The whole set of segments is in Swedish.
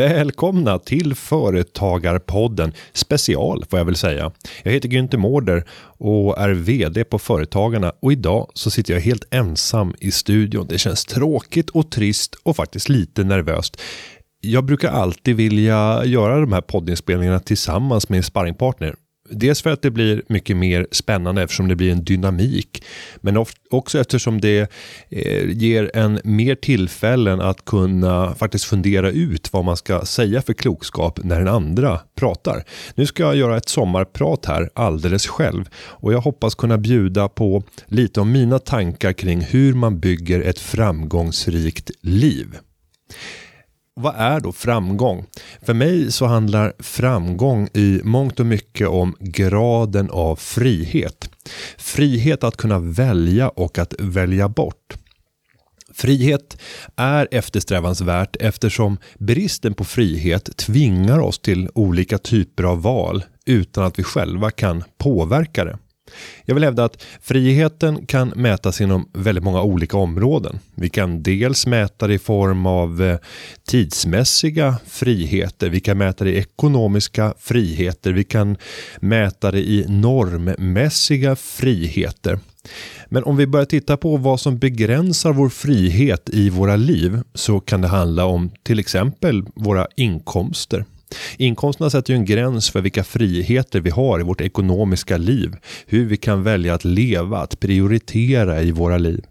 Välkomna till Företagarpodden special får jag väl säga. Jag heter Günther Mårder och är vd på Företagarna och idag så sitter jag helt ensam i studion. Det känns tråkigt och trist och faktiskt lite nervöst. Jag brukar alltid vilja göra de här poddinspelningarna tillsammans med en sparringpartner Dels för att det blir mycket mer spännande eftersom det blir en dynamik. Men också eftersom det eh, ger en mer tillfällen att kunna faktiskt fundera ut vad man ska säga för klokskap när den andra pratar. Nu ska jag göra ett sommarprat här alldeles själv och jag hoppas kunna bjuda på lite om mina tankar kring hur man bygger ett framgångsrikt liv. Vad är då framgång? För mig så handlar framgång i mångt och mycket om graden av frihet. Frihet att kunna välja och att välja bort. Frihet är eftersträvansvärt eftersom bristen på frihet tvingar oss till olika typer av val utan att vi själva kan påverka det. Jag vill hävda att friheten kan mätas inom väldigt många olika områden. Vi kan dels mäta det i form av eh, tidsmässiga friheter, vi kan mäta det i ekonomiska friheter, vi kan mäta det i normmässiga friheter. Men om vi börjar titta på vad som begränsar vår frihet i våra liv så kan det handla om till exempel våra inkomster. Inkomsterna sätter ju en gräns för vilka friheter vi har i vårt ekonomiska liv. Hur vi kan välja att leva, att prioritera i våra liv.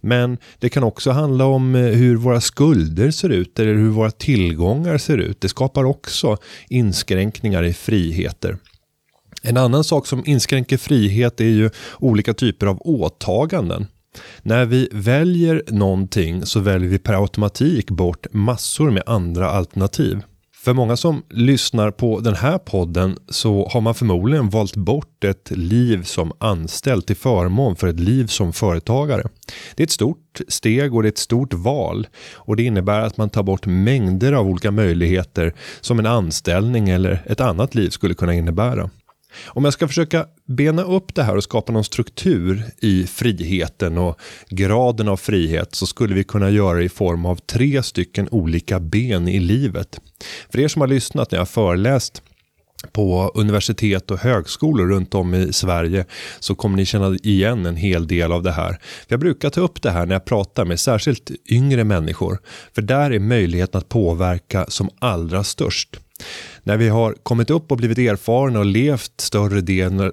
Men det kan också handla om eh, hur våra skulder ser ut eller hur våra tillgångar ser ut. Det skapar också inskränkningar i friheter. En annan sak som inskränker frihet är ju olika typer av åtaganden. När vi väljer någonting så väljer vi per automatik bort massor med andra alternativ. För många som lyssnar på den här podden så har man förmodligen valt bort ett liv som anställd till förmån för ett liv som företagare. Det är ett stort steg och det är ett stort val och det innebär att man tar bort mängder av olika möjligheter som en anställning eller ett annat liv skulle kunna innebära. Om jag ska försöka bena upp det här och skapa någon struktur i friheten och graden av frihet så skulle vi kunna göra det i form av tre stycken olika ben i livet. För er som har lyssnat när jag har föreläst på universitet och högskolor runt om i Sverige så kommer ni känna igen en hel del av det här. jag brukar ta upp det här när jag pratar med särskilt yngre människor. För där är möjligheten att påverka som allra störst. När vi har kommit upp och blivit erfarna och levt större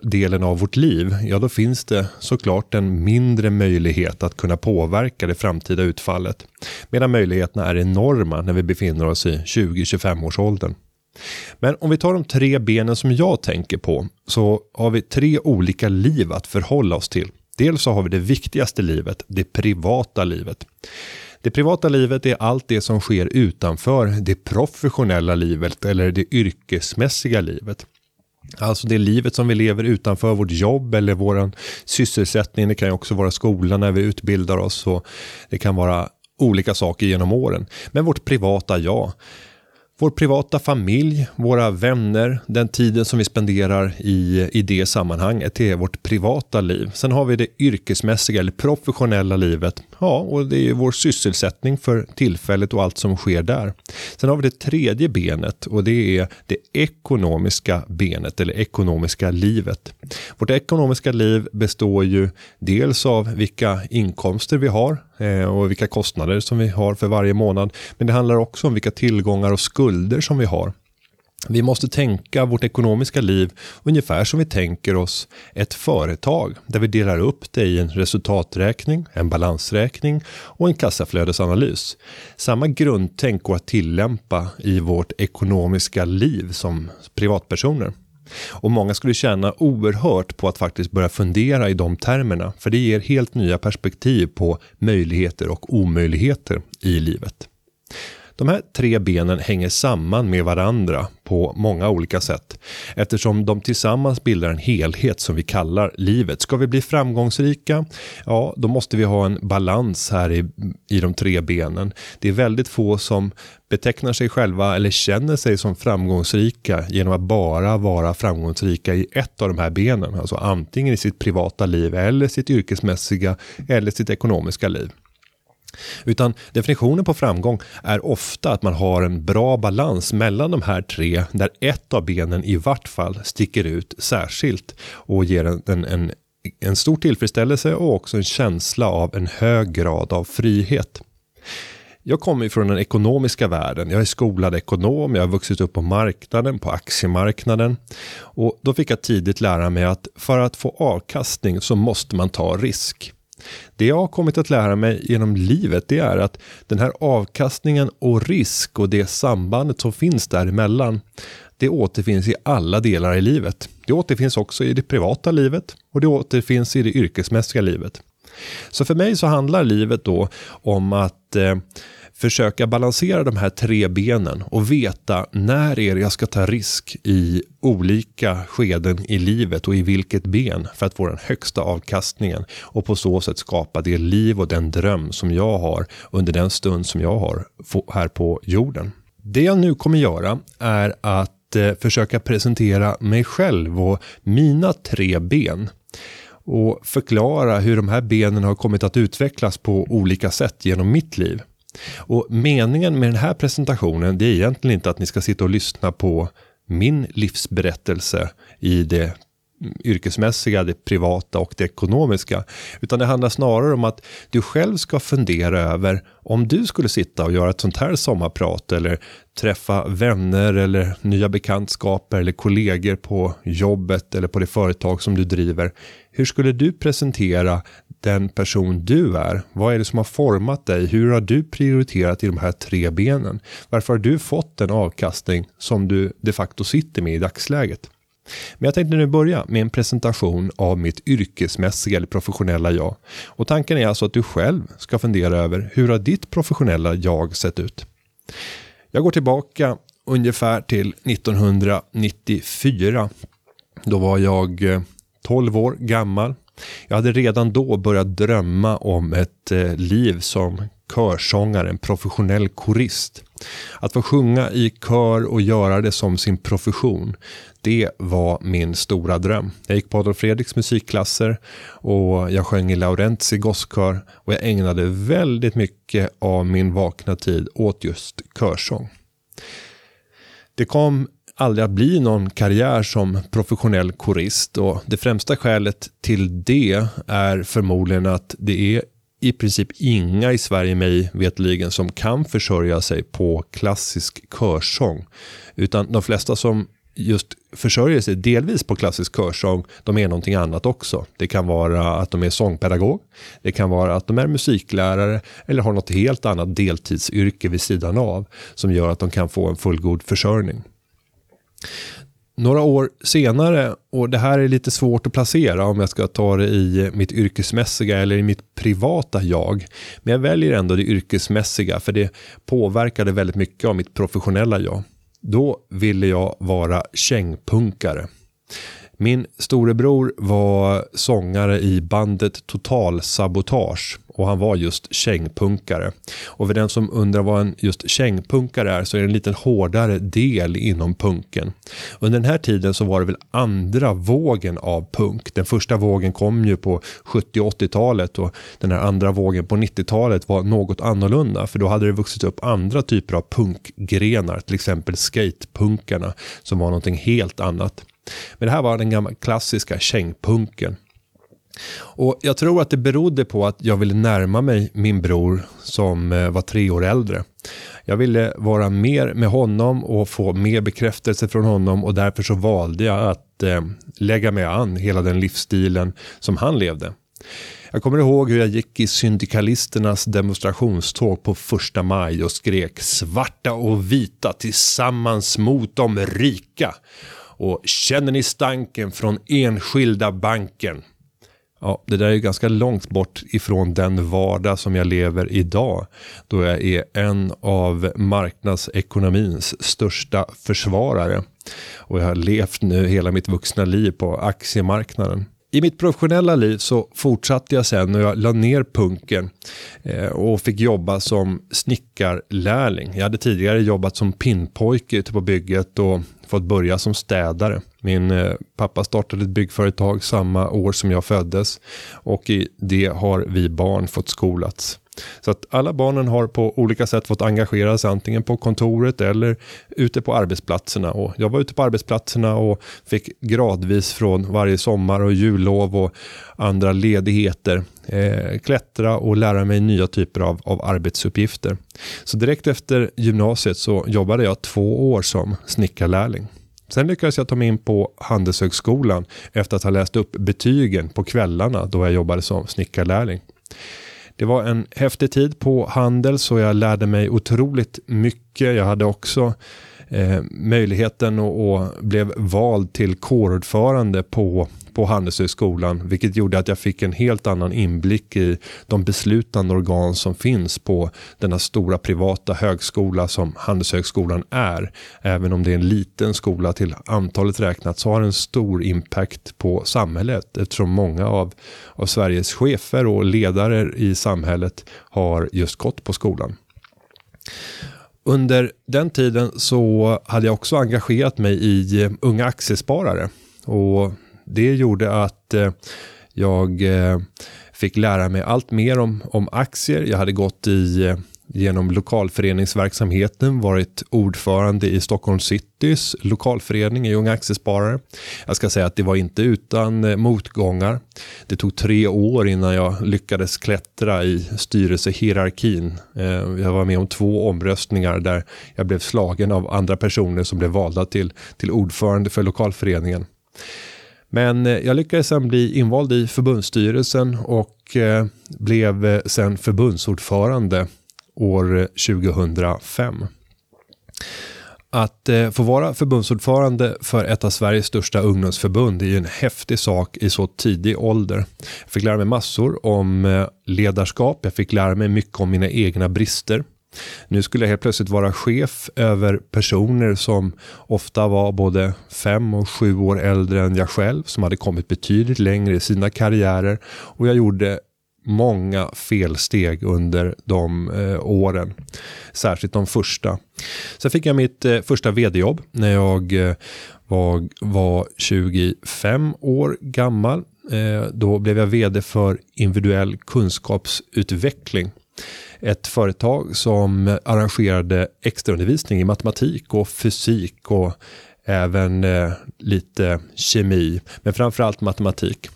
delen av vårt liv, ja då finns det såklart en mindre möjlighet att kunna påverka det framtida utfallet. Medan möjligheterna är enorma när vi befinner oss i 20-25 års åldern. Men om vi tar de tre benen som jag tänker på så har vi tre olika liv att förhålla oss till. Dels så har vi det viktigaste livet, det privata livet. Det privata livet är allt det som sker utanför det professionella livet eller det yrkesmässiga livet. Alltså det livet som vi lever utanför vårt jobb eller vår sysselsättning. Det kan ju också vara skolan när vi utbildar oss. Och det kan vara olika saker genom åren. Men vårt privata jag. Vår privata familj, våra vänner, den tiden som vi spenderar i, i det sammanhanget, det är vårt privata liv. Sen har vi det yrkesmässiga eller professionella livet. Ja, och det är vår sysselsättning för tillfället och allt som sker där. Sen har vi det tredje benet och det är det ekonomiska benet eller ekonomiska livet. Vårt ekonomiska liv består ju dels av vilka inkomster vi har Eh, och vilka kostnader som vi har för varje månad. Men det handlar också om vilka tillgångar och skulder som vi har. Vi måste tänka vårt ekonomiska liv ungefär som vi tänker oss ett företag där vi delar upp det i en resultaträkning, en balansräkning och en kassaflödesanalys. Samma grundtänk går att tillämpa i vårt ekonomiska liv som privatpersoner. Och många skulle tjäna oerhört på att faktiskt börja fundera i de termerna. För det ger helt nya perspektiv på möjligheter och omöjligheter i livet. De här tre benen hänger samman med varandra på många olika sätt eftersom de tillsammans bildar en helhet som vi kallar livet. Ska vi bli framgångsrika? Ja, då måste vi ha en balans här i, i de tre benen. Det är väldigt få som betecknar sig själva eller känner sig som framgångsrika genom att bara vara framgångsrika i ett av de här benen. Alltså antingen i sitt privata liv eller sitt yrkesmässiga eller sitt ekonomiska liv. Utan definitionen på framgång är ofta att man har en bra balans mellan de här tre där ett av benen i vart fall sticker ut särskilt och ger en, en, en, en stor tillfredsställelse och också en känsla av en hög grad av frihet. Jag kommer från den ekonomiska världen. Jag är skolad ekonom, jag har vuxit upp på marknaden, på aktiemarknaden. Och då fick jag tidigt lära mig att för att få avkastning så måste man ta risk. Det jag har kommit att lära mig genom livet det är att den här avkastningen och risk och det sambandet som finns däremellan det återfinns i alla delar i livet. Det återfinns också i det privata livet och det återfinns i det yrkesmässiga livet. Så för mig så handlar livet då om att eh, försöka balansera de här tre benen och veta när är det jag ska ta risk i olika skeden i livet och i vilket ben för att få den högsta avkastningen och på så sätt skapa det liv och den dröm som jag har under den stund som jag har här på jorden. Det jag nu kommer göra är att eh, försöka presentera mig själv och mina tre ben och förklara hur de här benen har kommit att utvecklas på olika sätt genom mitt liv. Och meningen med den här presentationen det är egentligen inte att ni ska sitta och lyssna på min livsberättelse i det yrkesmässiga, det privata och det ekonomiska. Utan det handlar snarare om att du själv ska fundera över om du skulle sitta och göra ett sånt här sommarprat eller träffa vänner eller nya bekantskaper eller kollegor på jobbet eller på det företag som du driver. Hur skulle du presentera den person du är? Vad är det som har format dig? Hur har du prioriterat i de här tre benen? Varför har du fått den avkastning som du de facto sitter med i dagsläget? Men jag tänkte nu börja med en presentation av mitt yrkesmässiga eller professionella jag. Och tanken är alltså att du själv ska fundera över hur har ditt professionella jag sett ut? Jag går tillbaka ungefär till 1994. Då var jag eh, 12 år gammal. Jag hade redan då börjat drömma om ett eh, liv som körsångare, en professionell korist. Att få sjunga i kör och göra det som sin profession, det var min stora dröm. Jag gick på Adolf Fredriks musikklasser och jag sjöng i Laurentzi gosskör och jag ägnade väldigt mycket av min vakna tid åt just körsång. Det kom aldrig att bli någon karriär som professionell korist och det främsta skälet till det är förmodligen att det är i princip inga i Sverige mig vetligen som kan försörja sig på klassisk körsång. Utan de flesta som just försörjer sig delvis på klassisk körsång, de är någonting annat också. Det kan vara att de är sångpedagog, det kan vara att de är musiklärare eller har något helt annat deltidsyrke vid sidan av som gör att de kan få en fullgod försörjning. Några år senare, och det här är lite svårt att placera om jag ska ta det i mitt yrkesmässiga eller i mitt privata jag. Men jag väljer ändå det yrkesmässiga för det påverkade väldigt mycket av mitt professionella jag. Då ville jag vara kängpunkare. Min storebror var sångare i bandet Total Sabotage och han var just kängpunkare. Och för den som undrar vad en just kängpunkare är så är det en liten hårdare del inom punken. Under den här tiden så var det väl andra vågen av punk. Den första vågen kom ju på 70 80-talet och den här andra vågen på 90-talet var något annorlunda för då hade det vuxit upp andra typer av punkgrenar, till exempel skatepunkarna som var någonting helt annat. Men det här var den gamla klassiska kängpunken. Och jag tror att det berodde på att jag ville närma mig min bror som eh, var tre år äldre. Jag ville vara mer med honom och få mer bekräftelse från honom och därför så valde jag att eh, lägga mig an hela den livsstilen som han levde. Jag kommer ihåg hur jag gick i syndikalisternas demonstrationståg på första maj och skrek svarta och vita tillsammans mot de rika. Och känner ni stanken från enskilda banken? Ja, det där är ganska långt bort ifrån den vardag som jag lever idag. Då jag är en av marknadsekonomins största försvarare. Och jag har levt nu hela mitt vuxna liv på aktiemarknaden. I mitt professionella liv så fortsatte jag sen och jag la ner punken eh, och fick jobba som snickarlärling. Jag hade tidigare jobbat som pinnpojke ute på bygget och fått börja som städare. Min eh, pappa startade ett byggföretag samma år som jag föddes och i det har vi barn fått skolats. Så att alla barnen har på olika sätt fått engagera sig antingen på kontoret eller ute på arbetsplatserna. Och jag var ute på arbetsplatserna och fick gradvis från varje sommar och jullov och andra ledigheter eh, klättra och lära mig nya typer av, av arbetsuppgifter. Så direkt efter gymnasiet så jobbade jag två år som snickarlärling. Sen lyckades jag ta mig in på Handelshögskolan efter att ha läst upp betygen på kvällarna då jag jobbade som snickarlärling. Det var en häftig tid på Handel så jag lärde mig otroligt mycket. Jag hade också eh, möjligheten och, och, blev vald till kårordförande på, på Handelshögskolan. Vilket gjorde att jag fick en helt annan inblick i de beslutande organ som finns på denna stora privata högskola som Handelshögskolan är. Även om det är en liten skola till antalet räknat så har den stor impact på samhället eftersom många av, av Sveriges chefer och ledare i samhället har just gått på skolan. Under den tiden så hade jag också engagerat mig i Unga Aktiesparare. Och det gjorde att eh, jag eh, fick lära mig allt mer om, om aktier. Jag hade gått i eh, genom lokalföreningsverksamheten varit ordförande i Stockholm Citys lokalförening i Unga Aktiesparare. Jag ska säga att det var inte utan motgångar. Det tog tre år innan jag lyckades klättra i styrelsehierarkin. Jag var med om två omröstningar där jag blev slagen av andra personer som blev valda till, till ordförande för lokalföreningen. Men eh, jag lyckades sen bli invald i förbundsstyrelsen och eh, blev eh, sen förbundsordförande år 2005. Att få vara förbundsordförande för ett av Sveriges största ungdomsförbund är ju en häftig sak i så tidig ålder. Jag fick lära mig massor om ledarskap, jag fick lära mig mycket om mina egna brister. Nu skulle jag helt plötsligt vara chef över personer som ofta var både fem och sju år äldre än jag själv, som hade kommit betydligt längre i sina karriärer och jag gjorde många felsteg under de eh, åren. Särskilt de första. Sen fick jag mitt eh, första vd-jobb när jag eh, var, var 25 år gammal. Eh, då blev jag vd för individuell kunskapsutveckling. Ett företag som arrangerade extraundervisning i matematik och fysik och även eh, lite kemi, men framförallt matematik.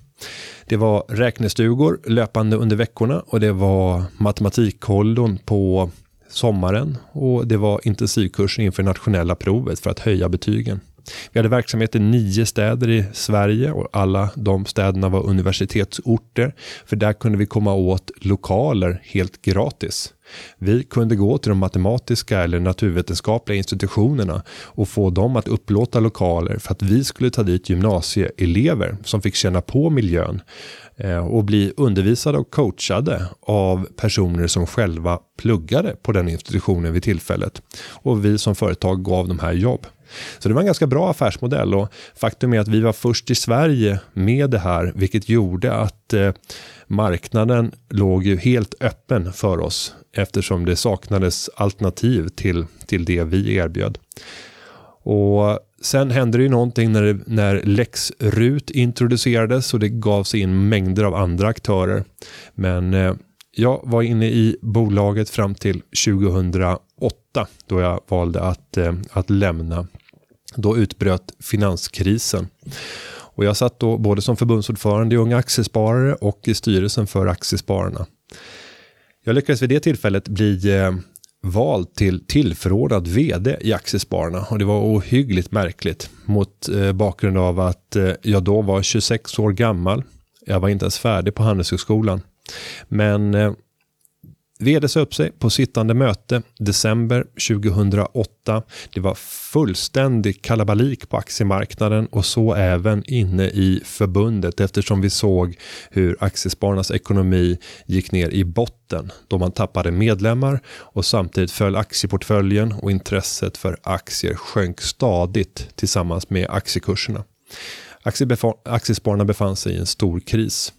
Det var räknestugor löpande under veckorna och det var matematikkollon på sommaren och det var intensivkurser inför nationella provet för att höja betygen. Vi hade verksamhet i nio städer i Sverige och alla de städerna var universitetsorter. För där kunde vi komma åt lokaler helt gratis. Vi kunde gå till de matematiska eller naturvetenskapliga institutionerna och få dem att upplåta lokaler för att vi skulle ta dit gymnasieelever som fick känna på miljön eh, och bli undervisade och coachade av personer som själva pluggade på den institutionen vid tillfället. Och vi som företag gav de här jobb. Så det var en ganska bra affärsmodell och faktum är att vi var först i Sverige med det här, vilket gjorde att eh, marknaden låg ju helt öppen för oss eftersom det saknades alternativ till, till det vi erbjöd. Och sen hände det ju någonting när, det, när LexRut introducerades och det gavs in mängder av andra aktörer. Men eh, jag var inne i bolaget fram till 2008 då jag valde att, eh, att lämna. Då utbröt finanskrisen. Och jag satt då både som förbundsordförande i Unga Aktiesparare och i styrelsen för Aktiespararna. Jag lyckades vid det tillfället bli eh, vald till tillförordnad vd i Aktiespararna och det var ohyggligt märkligt mot eh, bakgrund av att eh, jag då var 26 år gammal. Jag var inte ens färdig på Handelshögskolan. Men eh, Vd sa upp sig på sittande möte december 2008. Det var fullständig kalabalik på aktiemarknaden och så även inne i förbundet eftersom vi såg hur aktiespararnas ekonomi gick ner i botten då man tappade medlemmar och samtidigt föll aktieportföljen och intresset för aktier sjönk stadigt tillsammans med aktiekurserna. Aktiespararna befann sig i en stor kris.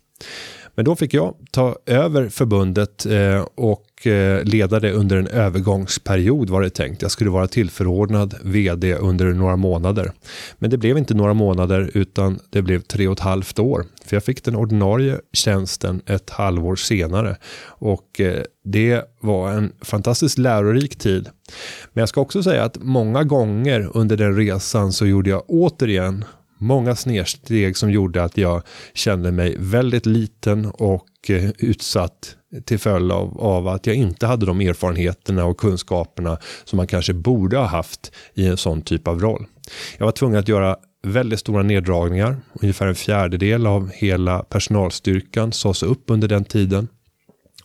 Men då fick jag ta över förbundet eh, och eh, leda det under en övergångsperiod var det tänkt. Jag skulle vara tillförordnad vd under några månader. Men det blev inte några månader utan det blev tre och ett halvt år. För jag fick den ordinarie tjänsten ett halvår senare. Och eh, det var en fantastiskt lärorik tid. Men jag ska också säga att många gånger under den resan så gjorde jag återigen många snedsteg som gjorde att jag kände mig väldigt liten och eh, utsatt till följd av, av, att jag inte hade de erfarenheterna och kunskaperna som man kanske borde ha haft i en sån typ av roll. Jag var tvungen att göra väldigt stora neddragningar. Ungefär en fjärdedel av hela personalstyrkan sades upp under den tiden.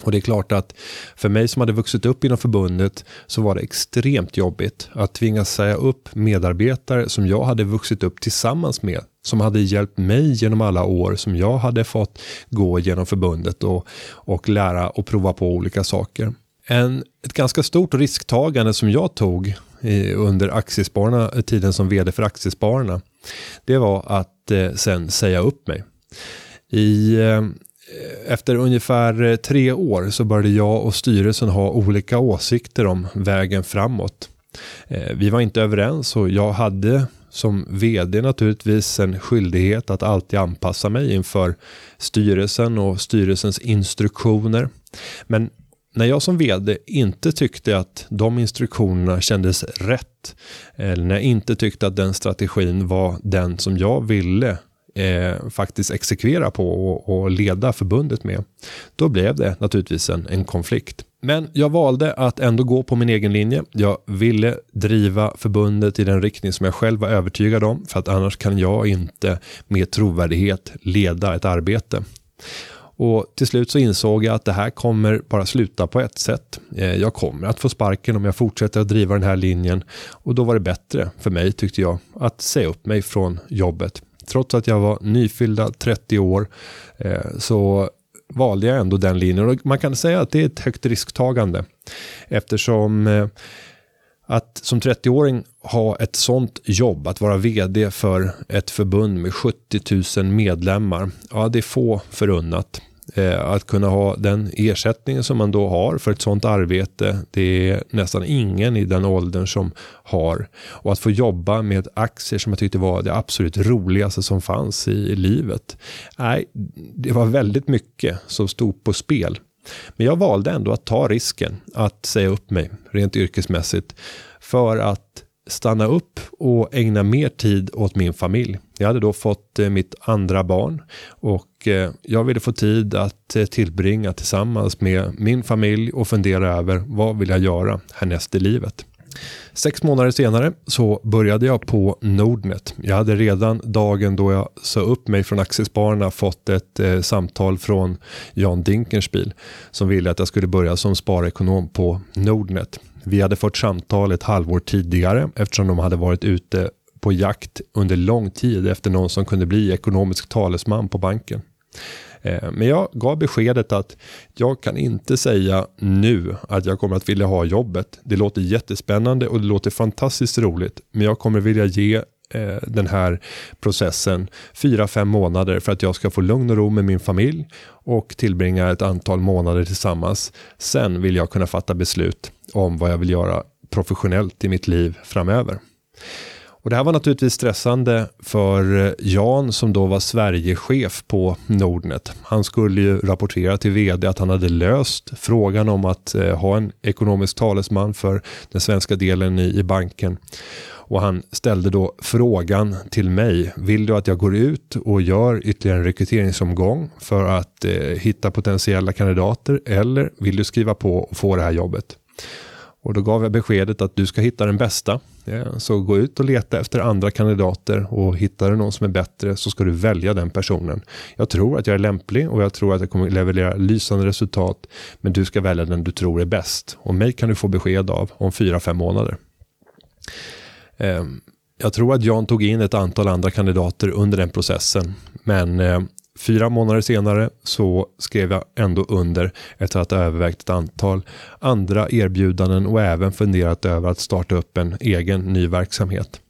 Och det är klart att för mig som hade vuxit upp inom förbundet så var det extremt jobbigt att tvingas säga upp medarbetare som jag hade vuxit upp tillsammans med. Som hade hjälpt mig genom alla år som jag hade fått gå genom förbundet och, och lära och prova på olika saker. En, ett ganska stort risktagande som jag tog i, under aktiespararna, tiden som vd för Aktiespararna. Det var att eh, sen säga upp mig. I eh, Eh, efter ungefär eh, tre år så började jag och styrelsen ha olika åsikter om vägen framåt. Eh, vi var inte överens och jag hade som vd naturligtvis en skyldighet att alltid anpassa mig inför styrelsen och styrelsens instruktioner. Men när jag som vd inte tyckte att de instruktionerna kändes rätt eller när jag inte tyckte att den strategin var den som jag ville eh, faktiskt exekvera på och, och, leda förbundet med. Då blev det naturligtvis en, en konflikt. Men jag valde att ändå gå på min egen linje. Jag ville driva förbundet i den riktning som jag själv var övertygad om. För att annars kan jag inte med trovärdighet leda ett arbete. Och till slut så insåg jag att det här kommer bara sluta på ett sätt. Eh, jag kommer att få sparken om jag fortsätter att driva den här linjen. Och då var det bättre för mig tyckte jag att säga upp mig från jobbet trots att jag var nyfyllda 30 år eh, så valde jag ändå den linjen. Och man kan säga att det är ett högt risktagande eftersom eh, att som 30-åring ha ett sånt jobb, att vara vd för ett förbund med 70 000 medlemmar, ja det är få förunnat. Eh, att kunna ha den ersättningen som man då har för ett sånt arbete, det är nästan ingen i den åldern som har. Och att få jobba med aktier som jag tyckte var det absolut roligaste som fanns i livet. Nej, det var väldigt mycket som stod på spel. Men jag valde ändå att ta risken att säga upp mig rent yrkesmässigt för att stanna upp och ägna mer tid åt min familj. Jag hade då fått eh, mitt andra barn och eh, jag ville få tid att eh, tillbringa tillsammans med min familj och fundera över vad vill jag göra härnäst i livet. Sex månader senare så började jag på Nordnet. Jag hade redan dagen då jag sa upp mig från Aktiespararna fått ett eh, samtal från Jan Dinkenspiel som ville att jag skulle börja som sparekonom på Nordnet. Vi hade fått samtal ett halvår tidigare eftersom de hade varit ute på jakt under lång tid efter någon som kunde bli ekonomisk talesman på banken. Eh, men jag gav beskedet att jag kan inte säga nu att jag kommer att vilja ha jobbet. Det låter jättespännande och det låter fantastiskt roligt. Men jag kommer vilja ge eh, den här processen fyra fem månader för att jag ska få lugn och ro med min familj och tillbringa ett antal månader tillsammans. Sen vill jag kunna fatta beslut om vad jag vill göra professionellt i mitt liv framöver. Och det här var naturligtvis stressande för eh, Jan som då var Sverigechef på Nordnet. Han skulle ju rapportera till vd att han hade löst frågan om att eh, ha en ekonomisk talesman för den svenska delen i, i banken. Och han ställde då frågan till mig. Vill du att jag går ut och gör ytterligare en rekryteringsomgång för att eh, hitta potentiella kandidater eller vill du skriva på och få det här jobbet? Och då gav jag beskedet att du ska hitta den bästa. Så gå ut och leta efter andra kandidater och hittar du någon som är bättre så ska du välja den personen. Jag tror att jag är lämplig och jag tror att jag kommer leverera lysande resultat. Men du ska välja den du tror är bäst. Och mig kan du få besked av om fyra, fem månader. Ehm, jag tror att Jan tog in ett antal andra kandidater under den processen. Men eh, fyra månader senare så skrev jag ändå under efter att ha övervägt ett antal andra erbjudanden och även funderat över att starta upp en egen ny verksamhet.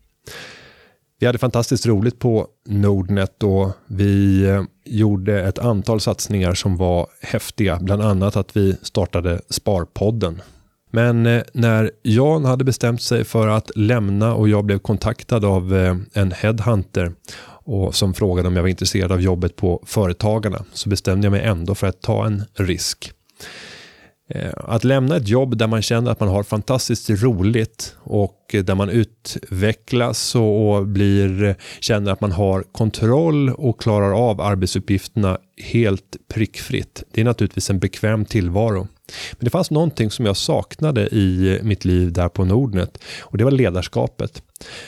Vi hade fantastiskt roligt på Nordnet och vi eh, gjorde ett antal satsningar som var häftiga. Bland annat att vi startade Sparpodden men eh, när Jan hade bestämt sig för att lämna och jag blev kontaktad av eh, en headhunter och som frågade om jag var intresserad av jobbet på Företagarna så bestämde jag mig ändå för att ta en risk. Eh, att lämna ett jobb där man känner att man har fantastiskt roligt och där man utvecklas och blir, känner att man har kontroll och klarar av arbetsuppgifterna helt prickfritt. Det är naturligtvis en bekväm tillvaro. Men det fanns någonting som jag saknade i mitt liv där på Nordnet och det var ledarskapet.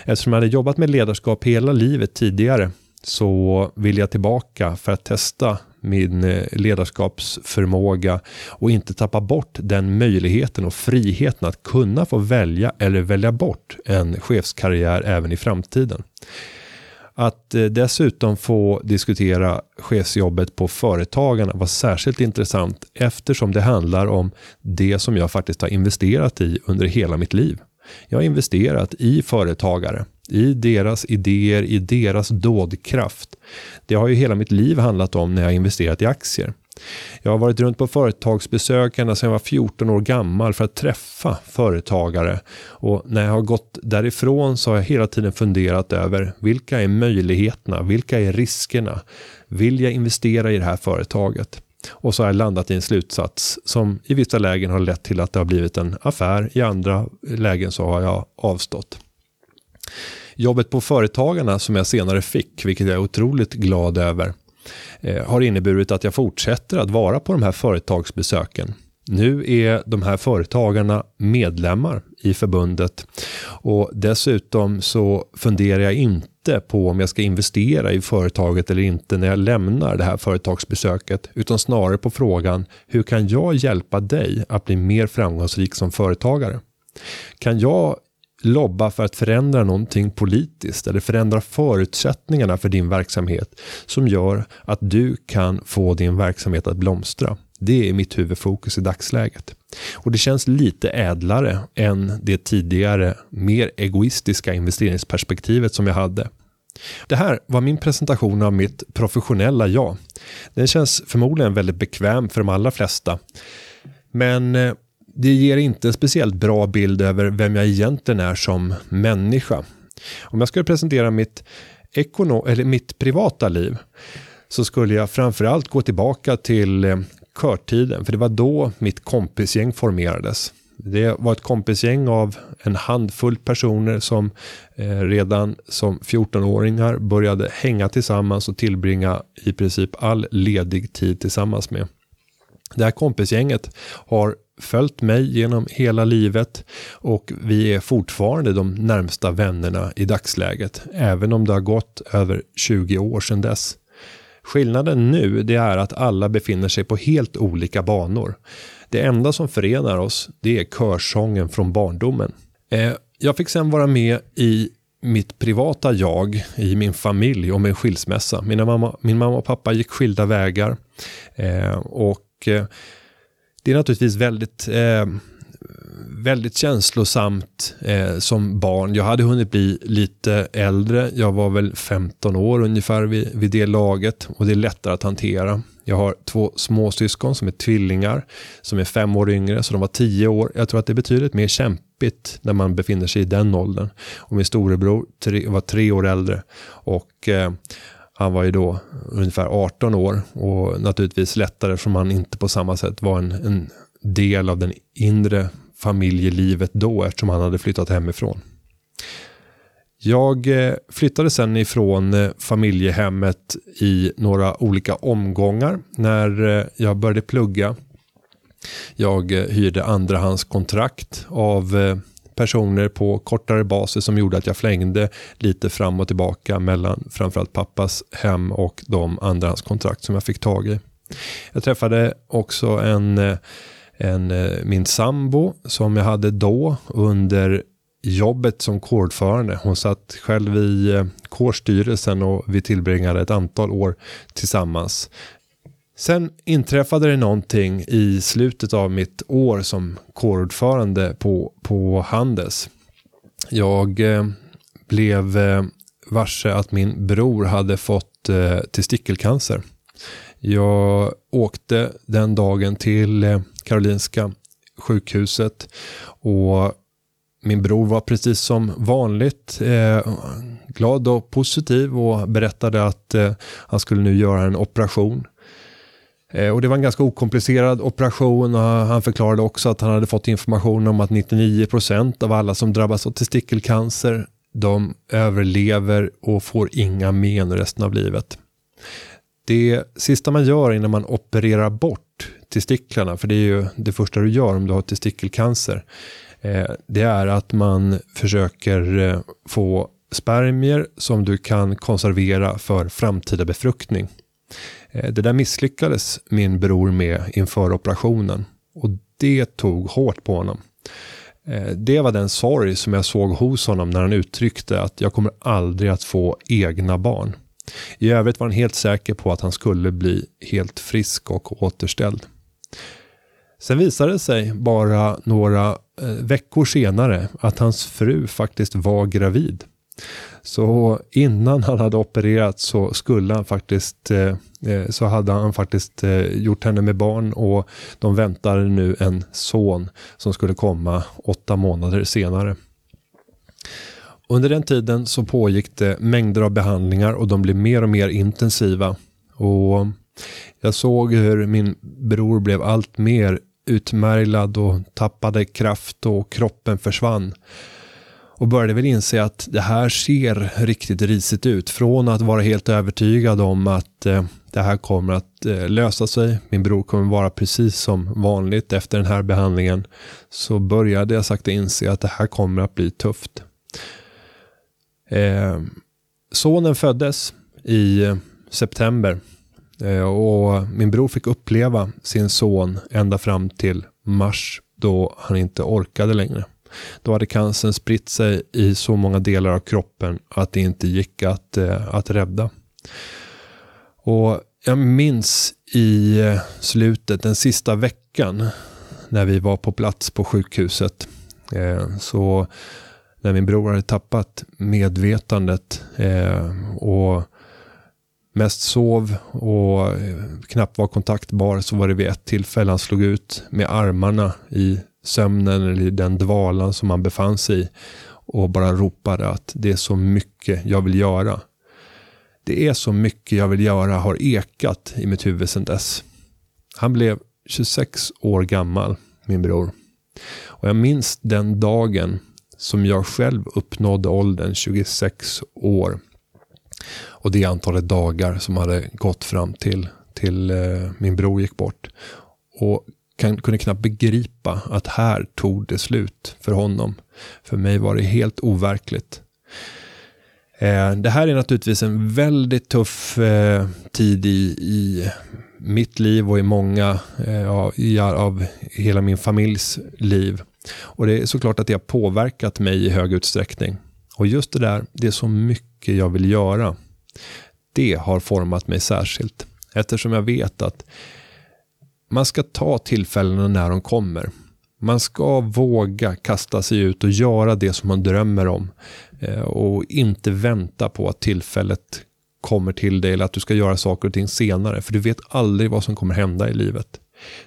Eftersom jag hade jobbat med ledarskap hela livet tidigare så vill jag tillbaka för att testa min eh, ledarskapsförmåga och inte tappa bort den möjligheten och friheten att kunna få välja eller välja bort en chefskarriär även i framtiden. Att eh, dessutom få diskutera chefsjobbet på Företagarna var särskilt intressant eftersom det handlar om det som jag faktiskt har investerat i under hela mitt liv. Jag har investerat i företagare, i deras idéer, i deras dådkraft. Det har ju hela mitt liv handlat om när jag investerat i aktier. Jag har varit runt på företagsbesök ända sedan jag var 14 år gammal för att träffa företagare. Och när jag har gått därifrån så har jag hela tiden funderat över vilka är möjligheterna? Vilka är riskerna? Vill jag investera i det här företaget? Och så har jag landat i en slutsats som i vissa lägen har lett till att det har blivit en affär. I andra lägen så har jag avstått. Jobbet på Företagarna som jag senare fick, vilket jag är otroligt glad över, eh, har inneburit att jag fortsätter att vara på de här företagsbesöken. Nu är de här företagarna medlemmar i förbundet och dessutom så funderar jag inte på om jag ska investera i företaget eller inte när jag lämnar det här företagsbesöket utan snarare på frågan hur kan jag hjälpa dig att bli mer framgångsrik som företagare? Kan jag lobba för att förändra någonting politiskt eller förändra förutsättningarna för din verksamhet som gör att du kan få din verksamhet att blomstra. Det är mitt huvudfokus i dagsläget. Och det känns lite ädlare än det tidigare mer egoistiska investeringsperspektivet som jag hade. Det här var min presentation av mitt professionella jag. Den känns förmodligen väldigt bekväm för de allra flesta. Men eh, det ger inte en speciellt bra bild över vem jag egentligen är som människa. Om jag skulle presentera mitt, ekono eller mitt privata liv så skulle jag framförallt gå tillbaka till eh, körtiden, för det var då mitt kompisgäng formerades. Det var ett kompisgäng av en handfull personer som eh, redan som 14-åringar började hänga tillsammans och tillbringa i princip all ledig tid tillsammans med. Det här kompisgänget har följt mig genom hela livet och vi är fortfarande de närmsta vännerna i dagsläget, även om det har gått över 20 år sedan dess. Skillnaden nu det är att alla befinner sig på helt olika banor. Det enda som förenar oss det är körsången från barndomen. Eh, jag fick sen vara med i mitt privata jag, i min familj och min skilsmässa. Mina mamma, min mamma och pappa gick skilda vägar. Eh, och eh, det är naturligtvis väldigt, eh, väldigt känslosamt eh, som barn. Jag hade hunnit bli lite äldre. Jag var väl 15 år ungefär vid, vid det laget och det är lättare att hantera. Jag har två småsyskon som är tvillingar som är fem år yngre så de var tio år. Jag tror att det är betydligt mer kämpigt när man befinner sig i den åldern. Och min storebror tre, var tre år äldre och eh, han var ju då ungefär 18 år och naturligtvis lättare eftersom han inte på samma sätt var en, en del av den inre familjelivet då eftersom han hade flyttat hemifrån. Jag eh, flyttade sen ifrån eh, familjehemmet i några olika omgångar när eh, jag började plugga. Jag hyrde andrahandskontrakt av personer på kortare basis som gjorde att jag flängde lite fram och tillbaka mellan framförallt pappas hem och de andrahandskontrakt som jag fick tag i. Jag träffade också en, en, min sambo som jag hade då under jobbet som kårordförande. Hon satt själv i eh, kårstyrelsen och vi tillbringade ett antal år tillsammans. Sen inträffade det någonting i slutet av mitt år som kårordförande på, på Handels. Jag eh, blev eh, varse att min bror hade fått eh, testikelcancer. Jag åkte den dagen till eh, Karolinska sjukhuset och min bror var precis som vanligt eh, glad och positiv och berättade att eh, han skulle nu göra en operation. Eh, och det var en ganska okomplicerad operation och han förklarade också att han hade fått information om att 99% av alla som drabbas av testikelcancer de överlever och får inga men resten av livet. Det sista man gör innan man opererar bort testiklarna, för det är ju det första du gör om du har testikelcancer, eh, det är att man försöker eh, få spermier som du kan konservera för framtida befruktning. Eh, det där misslyckades min bror med inför operationen. Och det tog hårt på honom. Eh, det var den sorg som jag såg hos honom när han uttryckte att jag kommer aldrig att få egna barn. I övrigt var han helt säker på att han skulle bli helt frisk och återställd. Sen visade det sig bara några eh, veckor senare att hans fru faktiskt var gravid. Så innan han hade opererat så skulle han faktiskt eh, eh, så hade han faktiskt eh, gjort henne med barn och de väntade nu en son som skulle komma åtta månader senare. Under den tiden så pågick det mängder av behandlingar och de blev mer och mer intensiva. Och jag såg hur min bror blev allt mer utmärglad och tappade kraft och kroppen försvann och började väl inse att det här ser riktigt risigt ut. Från att vara helt övertygad om att eh, det här kommer att eh, lösa sig, min bror kommer vara precis som vanligt efter den här behandlingen, så började jag sakta inse att det här kommer att bli tufft. Eh, sonen föddes i eh, september eh, och min bror fick uppleva sin son ända fram till mars då han inte orkade längre. Då hade cancern spritt sig i så många delar av kroppen att det inte gick att, eh, att rädda. Och jag minns i eh, slutet, den sista veckan, när vi var på plats på sjukhuset. Eh, så när min bror hade tappat medvetandet och mest sov och knappt var kontaktbar så var det vid ett tillfälle han slog ut med armarna i sömnen eller den dvalan som han befann sig i och bara ropade att det är så mycket jag vill göra. Det är så mycket jag vill göra har ekat i mitt huvud sedan dess. Han blev 26 år gammal, min bror. Och jag minns den dagen som jag själv uppnådde åldern 26 år. Och det antalet dagar som hade gått fram till, till eh, min bror gick bort. Och kan, kunde knappt begripa att här tog det slut för honom. För mig var det helt overkligt. Eh, det här är naturligtvis en väldigt tuff eh, tid i, i mitt liv och i många eh, i, av hela min familjs liv. Och det är såklart att det har påverkat mig i hög utsträckning. Och just det där, det är så mycket jag vill göra. Det har format mig särskilt. Eftersom jag vet att man ska ta tillfällena när de kommer. Man ska våga kasta sig ut och göra det som man drömmer om. Eh, och inte vänta på att tillfället kommer till dig eller att du ska göra saker och ting senare. För du vet aldrig vad som kommer hända i livet.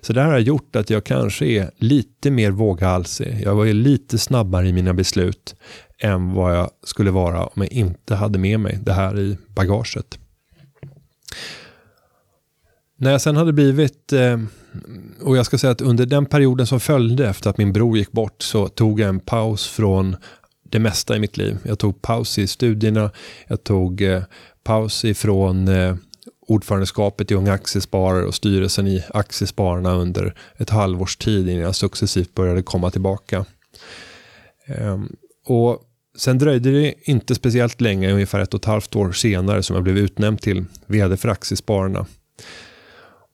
Så det här har gjort att jag kanske är lite mer våghalsig. Jag var lite snabbare i mina beslut än vad jag skulle vara om jag inte hade med mig det här i bagaget. När jag sen hade blivit, eh, och jag ska säga att under den perioden som följde efter att min bror gick bort så tog jag en paus från det mesta i mitt liv. Jag tog paus i studierna, jag tog eh, paus ifrån eh, ordförandeskapet i Unga Aktiesparare och styrelsen i Aktiespararna under ett halvårs tid innan jag successivt började komma tillbaka. Ehm, och sen dröjde det inte speciellt länge, ungefär ett och ett halvt år senare, som jag blev utnämnd till vd för Aktiespararna.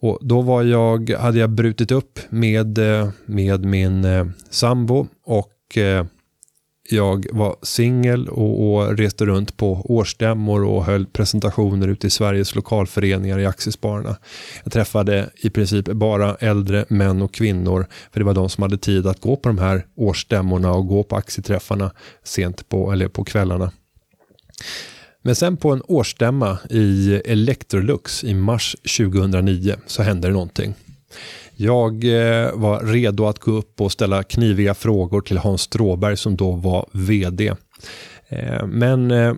Och då var jag, hade jag brutit upp med, eh, med min eh, sambo och eh, jag var singel och, och, reste runt på årsstämmor och höll presentationer ute i Sveriges lokalföreningar i Aktiespararna. Jag träffade i princip bara äldre män och kvinnor, för det var de som hade tid att gå på de här årsstämmorna och gå på aktieträffarna sent på, eller på kvällarna. Men sen på en årsstämma i Electrolux i mars 2009 så hände det någonting. Jag eh, var redo att gå upp och ställa kniviga frågor till Hans Stråberg som då var vd. Eh, men eh,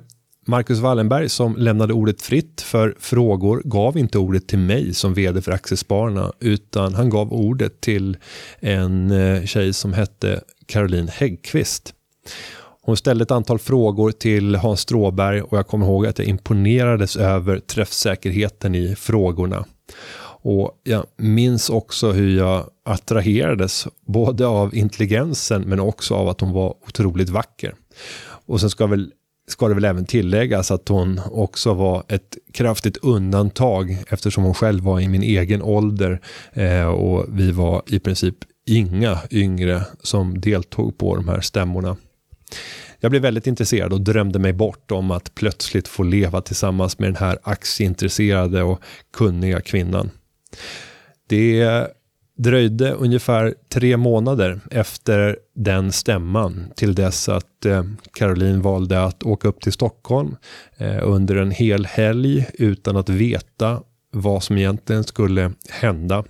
Marcus Wallenberg som lämnade ordet fritt för frågor gav inte ordet till mig som vd för Aktiespararna utan han gav ordet till en tjej som hette Caroline Häggqvist. Hon ställde ett antal frågor till Hans Stråberg och jag kommer ihåg att jag imponerades över träffsäkerheten i frågorna. Och jag minns också hur jag attraherades både av intelligensen men också av att hon var otroligt vacker. Och sen ska, väl, ska det väl även tilläggas att hon också var ett kraftigt undantag eftersom hon själv var i min egen ålder eh, och vi var i princip inga yngre som deltog på de här stämmorna. Jag blev väldigt intresserad och drömde mig bort om att plötsligt få leva tillsammans med den här aktieintresserade och kunniga kvinnan. Det dröjde ungefär tre månader efter den stämman till dess att eh, Caroline valde att åka upp till Stockholm eh, under en hel helg utan att veta vad som egentligen skulle hända.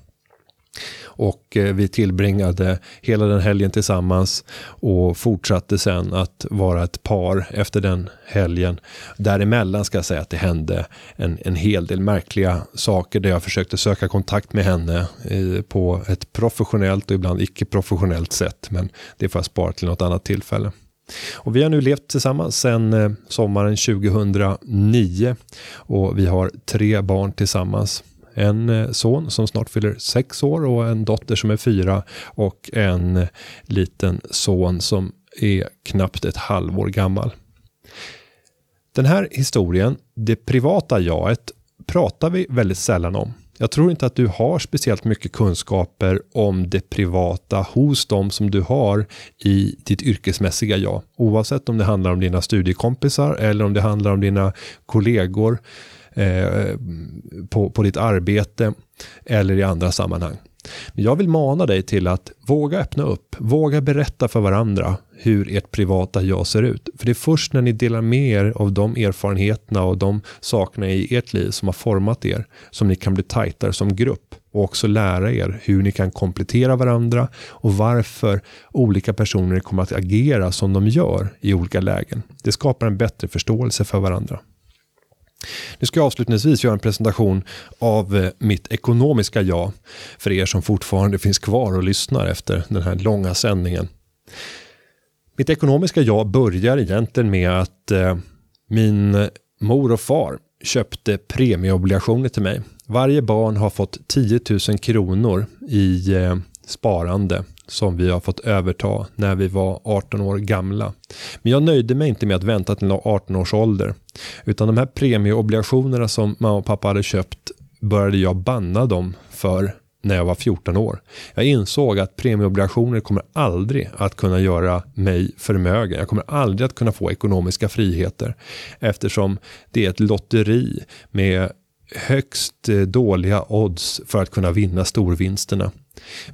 Och eh, vi tillbringade hela den helgen tillsammans och fortsatte sen att vara ett par efter den helgen. Däremellan ska jag säga att det hände en, en hel del märkliga saker där jag försökte söka kontakt med henne eh, på ett professionellt och ibland icke-professionellt sätt. Men det får jag spara till något annat tillfälle. Och vi har nu levt tillsammans sedan eh, sommaren 2009 och vi har tre barn tillsammans en eh, son som snart fyller sex år och en dotter som är fyra och en liten son som är knappt ett halvår gammal. Den här historien, det privata jaget, pratar vi väldigt sällan om. Jag tror inte att du har speciellt mycket kunskaper om det privata hos dem som du har i ditt yrkesmässiga jag. Oavsett om det handlar om dina studiekompisar eller om det handlar om dina kollegor eh, på, på ditt arbete eller i andra sammanhang. Men jag vill mana dig till att våga öppna upp, våga berätta för varandra hur ert privata jag ser ut. För det är först när ni delar med er av de erfarenheterna och de sakerna i ert liv som har format er som ni kan bli tajtare som grupp och också lära er hur ni kan komplettera varandra och varför olika personer kommer att agera som de gör i olika lägen. Det skapar en bättre förståelse för varandra. Nu ska jag avslutningsvis göra en presentation av eh, mitt ekonomiska jag för er som fortfarande finns kvar och lyssnar efter den här långa sändningen. Mitt ekonomiska jag börjar egentligen med att eh, min mor och far köpte premieobligationer till mig. Varje barn har fått 10 000 kronor i eh, sparande som vi har fått överta när vi var 18 år gamla. Men jag nöjde mig inte med att vänta till 18 års ålder. Utan de här premieobligationerna som mamma och pappa hade köpt började jag banna dem för när jag var 14 år. Jag insåg att premieobligationer kommer aldrig att kunna göra mig förmögen. Jag kommer aldrig att kunna få ekonomiska friheter eftersom det är ett lotteri med högst eh, dåliga odds för att kunna vinna storvinsterna.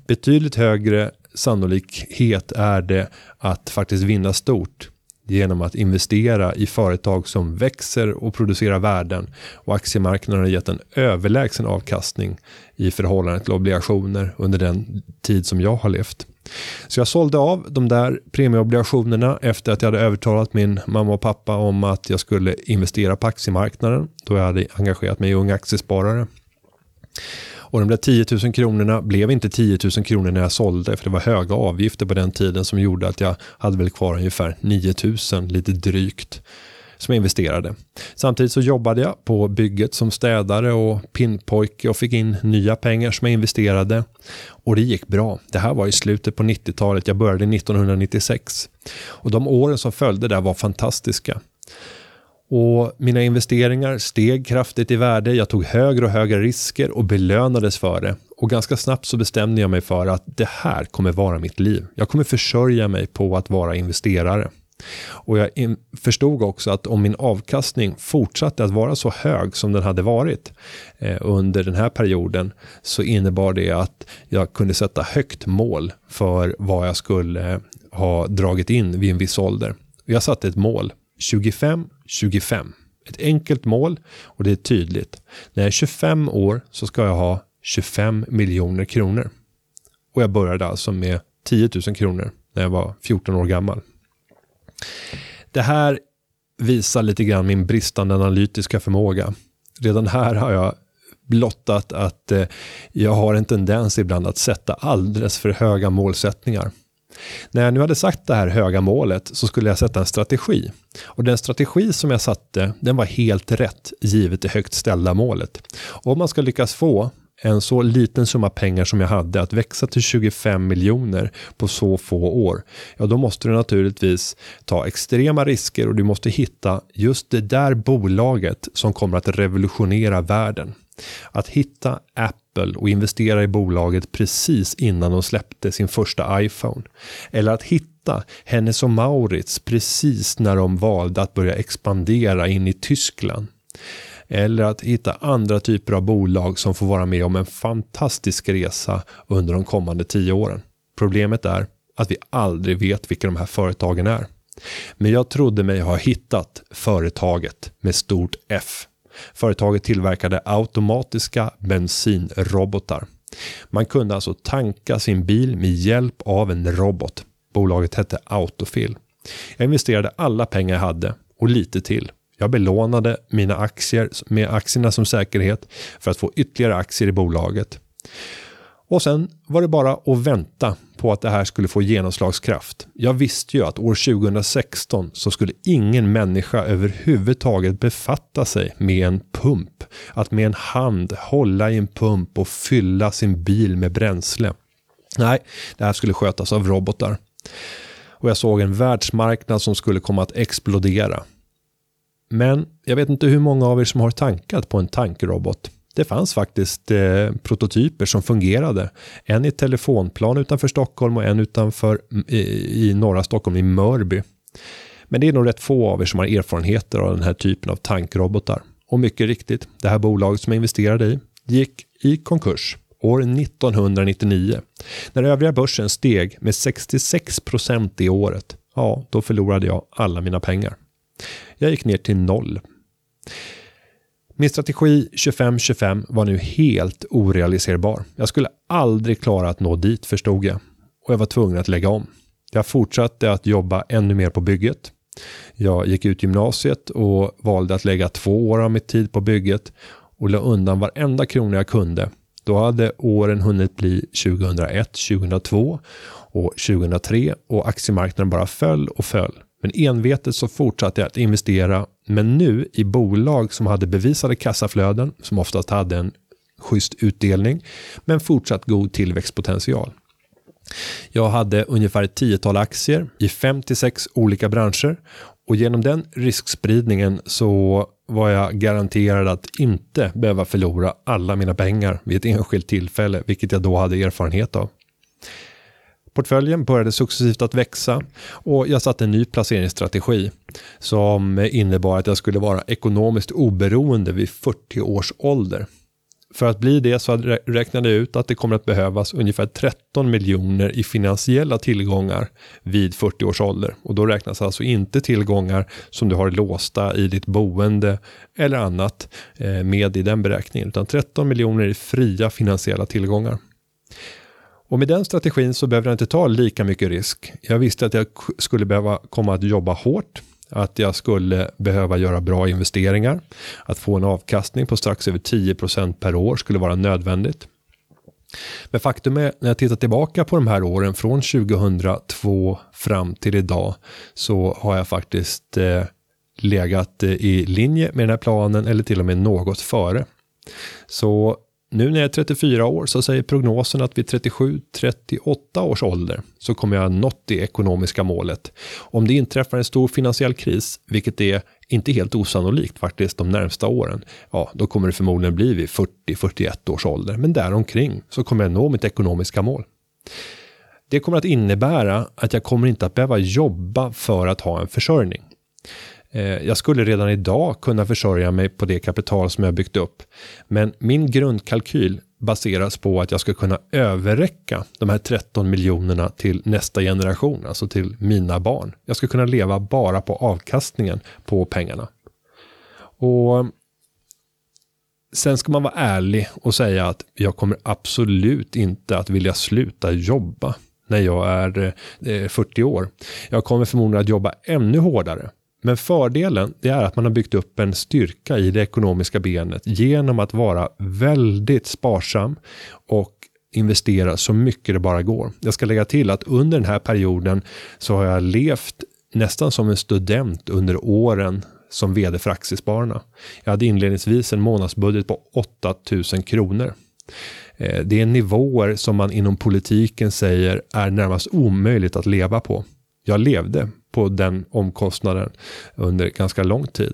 Betydligt högre sannolikhet är det att faktiskt vinna stort genom att investera i företag som växer och producerar värden och aktiemarknaden har gett en överlägsen avkastning i förhållande till obligationer under den tid som jag har levt. Så jag sålde av de där premieobligationerna efter att jag hade övertalat min mamma och pappa om att jag skulle investera på aktiemarknaden då jag hade engagerat mig i Unga Aktiesparare. Och de där 10 000 kronorna blev inte 10 000 kronor när jag sålde för det var höga avgifter på den tiden som gjorde att jag hade väl kvar ungefär 9 000 lite drygt som jag investerade. Samtidigt så jobbade jag på bygget som städare och pinnpojke och fick in nya pengar som jag investerade. Och det gick bra. Det här var i slutet på 90-talet. Jag började 1996. Och de åren som följde där var fantastiska. Och mina investeringar steg kraftigt i värde. Jag tog högre och högre risker och belönades för det. Och ganska snabbt så bestämde jag mig för att det här kommer vara mitt liv. Jag kommer försörja mig på att vara investerare. Och jag förstod också att om min avkastning fortsatte att vara så hög som den hade varit eh, under den här perioden så innebar det att jag kunde sätta högt mål för vad jag skulle eh, ha dragit in vid en viss ålder. Jag satte ett mål 25 25. Ett enkelt mål och det är tydligt. När jag är 25 år så ska jag ha 25 miljoner kronor. Och jag började alltså med 10 000 kronor när jag var 14 år gammal. Det här visar lite grann min bristande analytiska förmåga. Redan här har jag blottat att eh, jag har en tendens ibland att sätta alldeles för höga målsättningar. När jag nu hade sagt det här höga målet så skulle jag sätta en strategi. Och den strategi som jag satte, den var helt rätt givet det högt ställda målet. Och om man ska lyckas få en så liten summa pengar som jag hade att växa till 25 miljoner på så få år, ja då måste du naturligtvis ta extrema risker och du måste hitta just det där bolaget som kommer att revolutionera världen. Att hitta Apple och investera i bolaget precis innan de släppte sin första iPhone. Eller att hitta Hennes och Maurits precis när de valde att börja expandera in i Tyskland. Eller att hitta andra typer av bolag som får vara med om en fantastisk resa under de kommande tio åren. Problemet är att vi aldrig vet vilka de här företagen är. Men jag trodde mig ha hittat företaget med stort F. Företaget tillverkade automatiska bensinrobotar. Man kunde alltså tanka sin bil med hjälp av en robot. Bolaget hette Autofill. Jag investerade alla pengar jag hade och lite till. Jag belånade mina aktier med aktierna som säkerhet för att få ytterligare aktier i bolaget. Och sen var det bara att vänta på att det här skulle få genomslagskraft. Jag visste ju att år 2016 så skulle ingen människa överhuvudtaget befatta sig med en pump. Att med en hand hålla i en pump och fylla sin bil med bränsle. Nej, det här skulle skötas av robotar. Och jag såg en världsmarknad som skulle komma att explodera. Men jag vet inte hur många av er som har tankat på en tankrobot. Det fanns faktiskt eh, prototyper som fungerade. En i telefonplan utanför Stockholm och en utanför mm, i, i norra Stockholm i Mörby. Men det är nog rätt få av er som har erfarenheter av den här typen av tankrobotar. Och mycket riktigt, det här bolaget som jag investerade i gick i konkurs år 1999. När övriga börsen steg med 66 procent det året, ja, då förlorade jag alla mina pengar. Jag gick ner till noll. Min strategi 25-25 var nu helt orealiserbar. Jag skulle aldrig klara att nå dit förstod jag. Och jag var tvungen att lägga om. Jag fortsatte att jobba ännu mer på bygget. Jag gick ut gymnasiet och valde att lägga två år av mitt tid på bygget och la undan varenda krona jag kunde. Då hade åren hunnit bli 2001, 2002 och 2003 och aktiemarknaden bara föll och föll. Men envetet så fortsatte jag att investera, men nu i bolag som hade bevisade kassaflöden, som oftast hade en schysst utdelning, men fortsatt god tillväxtpotential. Jag hade ungefär ett tiotal aktier i 56 olika branscher och genom den riskspridningen så var jag garanterad att inte behöva förlora alla mina pengar vid ett enskilt tillfälle, vilket jag då hade erfarenhet av. Portföljen började successivt att växa och jag satte en ny placeringsstrategi som innebar att jag skulle vara ekonomiskt oberoende vid 40 års ålder. För att bli det så räknade jag ut att det kommer att behövas ungefär 13 miljoner i finansiella tillgångar vid 40 års ålder. Och då räknas alltså inte tillgångar som du har låsta i ditt boende eller annat eh, med i den beräkningen, utan 13 miljoner i fria finansiella tillgångar. Och med den strategin så behöver jag inte ta lika mycket risk. Jag visste att jag skulle behöva komma att jobba hårt, att jag skulle behöva göra bra investeringar, att få en avkastning på strax över 10% per år skulle vara nödvändigt. Men faktum är, när jag tittar tillbaka på de här åren från 2002 fram till idag så har jag faktiskt eh, legat eh, i linje med den här planen eller till och med något före. Så nu när jag är 34 år så säger prognosen att vid 37-38 års ålder så kommer jag ha nått det ekonomiska målet. Om det inträffar en stor finansiell kris, vilket är inte helt osannolikt faktiskt de närmsta åren, ja, då kommer det förmodligen bli vid 40-41 års ålder. Men däromkring så kommer jag nå mitt ekonomiska mål. Det kommer att innebära att jag kommer inte att behöva jobba för att ha en försörjning. Eh, jag skulle redan idag kunna försörja mig på det kapital som jag byggt upp. Men min grundkalkyl baseras på att jag ska kunna överräcka de här 13 miljonerna till nästa generation, alltså till mina barn. Jag ska kunna leva bara på avkastningen på pengarna. Och Sen ska man vara ärlig och säga att jag kommer absolut inte att vilja sluta jobba när jag är eh, 40 år. Jag kommer förmodligen att jobba ännu hårdare men fördelen det är att man har byggt upp en styrka i det ekonomiska benet genom att vara väldigt sparsam och investera så mycket det bara går. Jag ska lägga till att under den här perioden så har jag levt nästan som en student under åren som vd för Aktiespararna. Jag hade inledningsvis en månadsbudget på 8000 kronor. Eh, det är nivåer som man inom politiken säger är närmast omöjligt att leva på. Jag levde på den omkostnaden under ganska lång tid.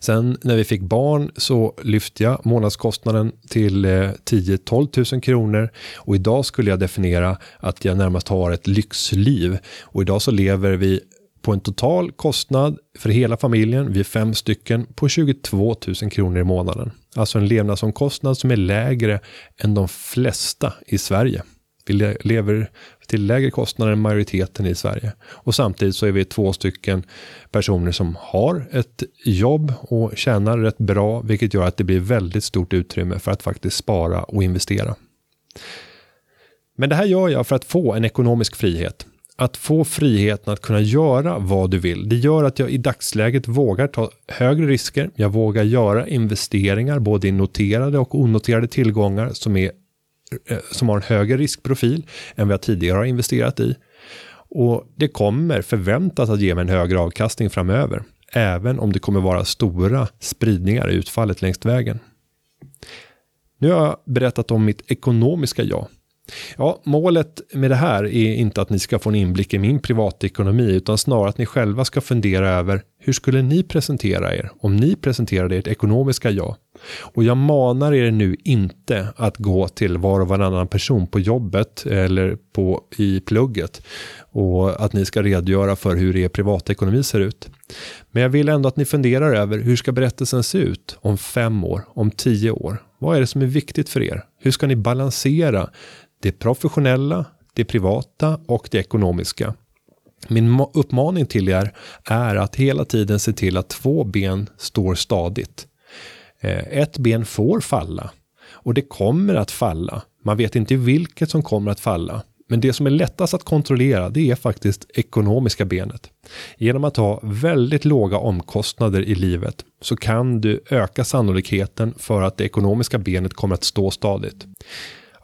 Sen när vi fick barn så lyfte jag månadskostnaden till eh, 10-12 000 kronor och idag skulle jag definiera att jag närmast har ett lyxliv och idag så lever vi på en total kostnad för hela familjen, vi är fem stycken, på 22 000 kronor i månaden. Alltså en levnadsomkostnad som är lägre än de flesta i Sverige. Vi lever till lägre kostnader än majoriteten i Sverige. Och samtidigt så är vi två stycken personer som har ett jobb och tjänar rätt bra, vilket gör att det blir väldigt stort utrymme för att faktiskt spara och investera. Men det här gör jag för att få en ekonomisk frihet. Att få friheten att kunna göra vad du vill. Det gör att jag i dagsläget vågar ta högre risker. Jag vågar göra investeringar både i noterade och onoterade tillgångar som är Eh, som har en högre riskprofil än vad jag tidigare har investerat i. Och det kommer förväntas att ge mig en högre avkastning framöver, även om det kommer vara stora spridningar i utfallet längs vägen. Nu har jag berättat om mitt ekonomiska jag. Ja, målet med det här är inte att ni ska få en inblick i min privatekonomi, utan snarare att ni själva ska fundera över hur skulle ni presentera er om ni presenterade ert ekonomiska jag? Och jag manar er nu inte att gå till var och varannan person på jobbet eller på, i plugget och att ni ska redogöra för hur er privatekonomi ser ut. Men jag vill ändå att ni funderar över hur ska berättelsen se ut om fem år, om tio år? Vad är det som är viktigt för er? Hur ska ni balansera det professionella, det privata och det ekonomiska? Min uppmaning till er är att hela tiden se till att två ben står stadigt. Eh, ett ben får falla och det kommer att falla. Man vet inte vilket som kommer att falla. Men det som är lättast att kontrollera det är faktiskt ekonomiska benet. Genom att ha väldigt låga omkostnader i livet så kan du öka sannolikheten för att det ekonomiska benet kommer att stå stadigt.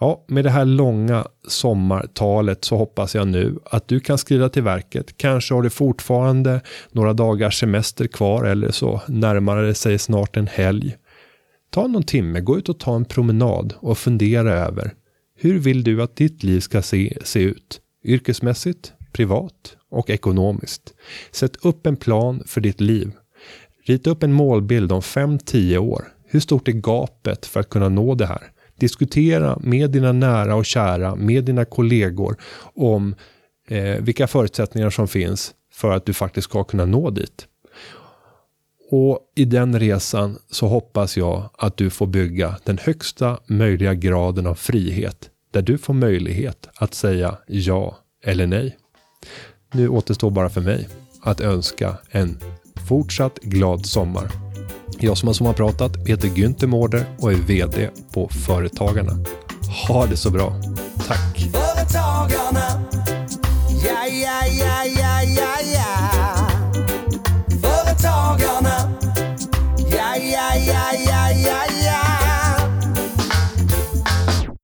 Ja, med det här långa sommartalet så hoppas jag nu att du kan skrida till verket. Kanske har du fortfarande några dagars semester kvar eller så närmar det sig snart en helg. Ta någon timme, gå ut och ta en promenad och fundera över hur vill du att ditt liv ska se, se ut? Yrkesmässigt, privat och ekonomiskt. Sätt upp en plan för ditt liv. Rita upp en målbild om 5-10 år. Hur stort är gapet för att kunna nå det här? Diskutera med dina nära och kära, med dina kollegor om eh, vilka förutsättningar som finns för att du faktiskt ska kunna nå dit. Och i den resan så hoppas jag att du får bygga den högsta möjliga graden av frihet där du får möjlighet att säga ja eller nej. Nu återstår bara för mig att önska en fortsatt glad sommar. Jag som har sommarpratat heter Günther Mårder och är VD på Företagarna. Ha det så bra. Tack! Företagarna, ja, ja, ja.